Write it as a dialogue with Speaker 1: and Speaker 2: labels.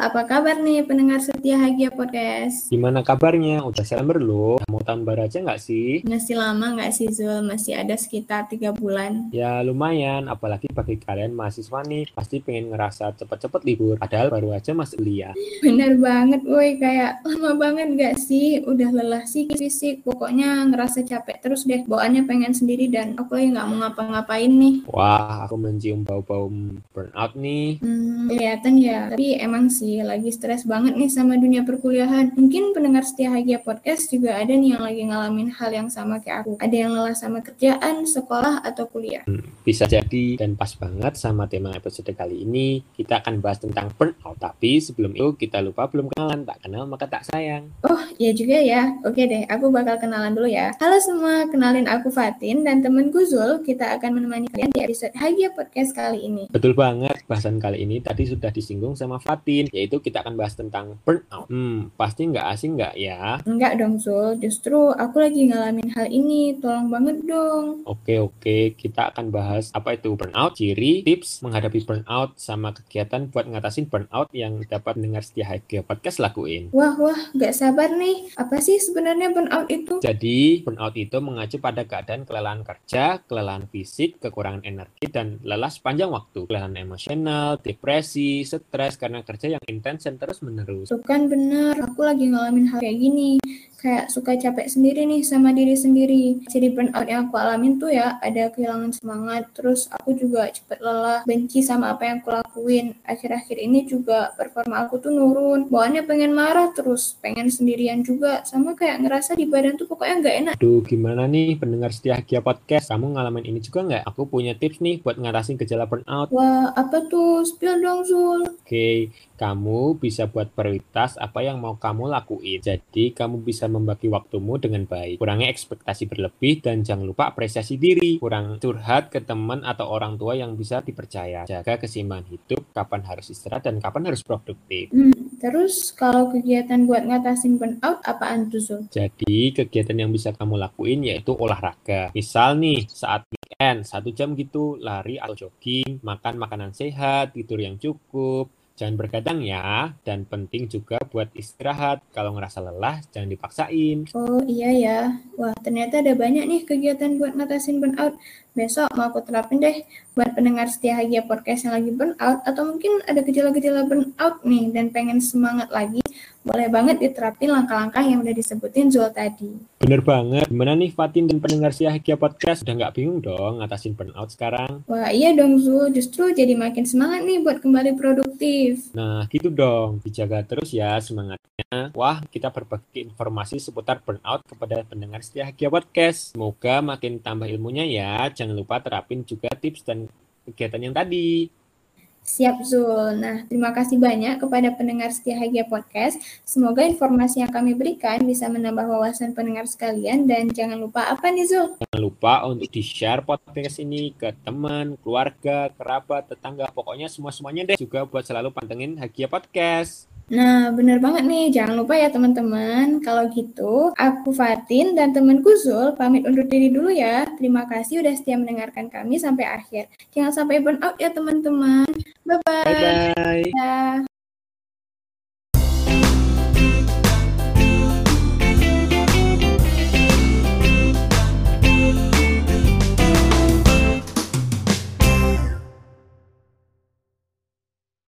Speaker 1: apa kabar nih pendengar setia Hagia Podcast?
Speaker 2: Gimana kabarnya? Udah Desember loh. Mau baru aja nggak sih?
Speaker 1: Masih lama nggak sih Zul? Masih ada sekitar tiga bulan.
Speaker 2: Ya lumayan, apalagi bagi kalian mahasiswa nih, pasti pengen ngerasa cepet-cepet libur. Padahal baru aja masuk kuliah.
Speaker 1: Bener banget woi, kayak lama banget nggak sih? Udah lelah sih fisik, pokoknya ngerasa capek terus deh. Bawaannya pengen sendiri dan aku lagi nggak mau ngapa-ngapain nih.
Speaker 2: Wah, aku mencium bau-bau burnout nih.
Speaker 1: Hmm, kelihatan ya. Tapi emang sih lagi stres banget nih sama dunia perkuliahan. Mungkin pendengar setia Hagia Podcast juga ada nih yang lagi ngalamin hal yang sama kayak aku. Ada yang lelah sama kerjaan, sekolah, atau kuliah.
Speaker 2: Hmm, bisa jadi dan pas banget sama tema episode kali ini. Kita akan bahas tentang burnout. Tapi sebelum itu kita lupa belum kenalan. Tak kenal maka tak sayang.
Speaker 1: Oh, iya juga ya. Oke deh, aku bakal kenalan dulu ya. Halo semua, kenalin aku Fatin dan temenku Zul. Kita akan menemani kalian di episode Hagia Podcast kali ini.
Speaker 2: Betul banget. Bahasan kali ini tadi sudah disinggung sama Fatin, yaitu kita akan bahas tentang burnout. Hmm, pasti nggak asing nggak ya?
Speaker 1: Enggak dong Zul, justru aku lagi ngalamin hal ini. Tolong banget dong.
Speaker 2: Oke, oke. Kita akan bahas apa itu burnout, ciri, tips menghadapi burnout, sama kegiatan buat ngatasin burnout yang dapat dengar setia Hagia Podcast lakuin.
Speaker 1: Wah, wah, nggak sabar nih. Apa sih sebenarnya burnout itu?
Speaker 2: Jadi, burnout itu mengacu pada keadaan kelelahan kerja, kelelahan fisik, kekurangan energi, dan lelah sepanjang waktu. Kelelahan emosional, depresi, stres karena kerja yang intens dan terus menerus.
Speaker 1: Tuh kan bener, aku lagi ngalamin hal kayak gini. Kayak suka capek sendiri nih sama diri sendiri. Jadi burnout yang aku alamin tuh ya, ada kehilangan semangat, terus aku juga cepet lelah, benci sama apa yang aku lakuin. Akhir-akhir ini juga performa aku tuh nurun. Bawaannya pengen marah terus, pengen sendirian juga. Sama kayak ngerasa di badan tuh pokoknya nggak enak.
Speaker 2: Duh, gimana nih pendengar setia Hagia Podcast? Kamu ngalamin ini juga nggak? Aku punya tips nih buat ngatasin gejala burnout.
Speaker 1: Wah, apa tuh? Spill dong, Zul.
Speaker 2: Oke, kamu bisa buat prioritas apa yang mau kamu lakuin. Jadi, kamu bisa membagi waktumu dengan baik. Kurangi ekspektasi berlebih dan jangan lupa apresiasi diri. Kurang curhat ke teman atau orang tua yang bisa dipercaya. Jaga keseimbangan hidup, kapan harus istirahat dan kapan harus produktif.
Speaker 1: Hmm, terus kalau kegiatan buat ngatasin burnout apaan tuh, Zul?
Speaker 2: Jadi, kegiatan yang bisa kamu lakuin yaitu olahraga. Misal nih, saat weekend, satu jam gitu, lari atau jogging, makan makanan sehat, tidur yang cukup, Jangan bergadang ya, dan penting juga buat istirahat. Kalau ngerasa lelah, jangan dipaksain.
Speaker 1: Oh iya ya, wah ternyata ada banyak nih kegiatan buat ngatasin burnout. Besok mau aku terapin deh buat pendengar setia Hagia Podcast yang lagi burnout, atau mungkin ada gejala-gejala burnout nih dan pengen semangat lagi, boleh banget diterapin langkah-langkah yang udah disebutin Zul tadi.
Speaker 2: Bener banget. Gimana nih Fatin dan pendengar setia Hagia Podcast? Udah nggak bingung dong ngatasin burnout sekarang?
Speaker 1: Wah iya dong Zul, justru jadi makin semangat nih buat kembali produktif.
Speaker 2: Nah, gitu dong. Dijaga terus ya semangatnya. Wah, kita berbagi informasi seputar burnout kepada pendengar setia Hagia Podcast. Semoga makin tambah ilmunya ya. Jangan lupa terapin juga tips dan kegiatan yang tadi.
Speaker 1: Siap Zul. Nah, terima kasih banyak kepada pendengar setia Hagia Podcast. Semoga informasi yang kami berikan bisa menambah wawasan pendengar sekalian dan jangan lupa apa nih Zul?
Speaker 2: Jangan lupa untuk di-share podcast ini ke teman, keluarga, kerabat, tetangga, pokoknya semua-semuanya deh. Juga buat selalu pantengin Hagia Podcast.
Speaker 1: Nah, bener banget nih. Jangan lupa ya teman-teman. Kalau gitu, aku Fatin dan temanku Zul pamit undur diri dulu ya. Terima kasih udah setia mendengarkan kami sampai akhir. Jangan sampai burn out ya teman-teman. Bye-bye.
Speaker 2: Bye-bye.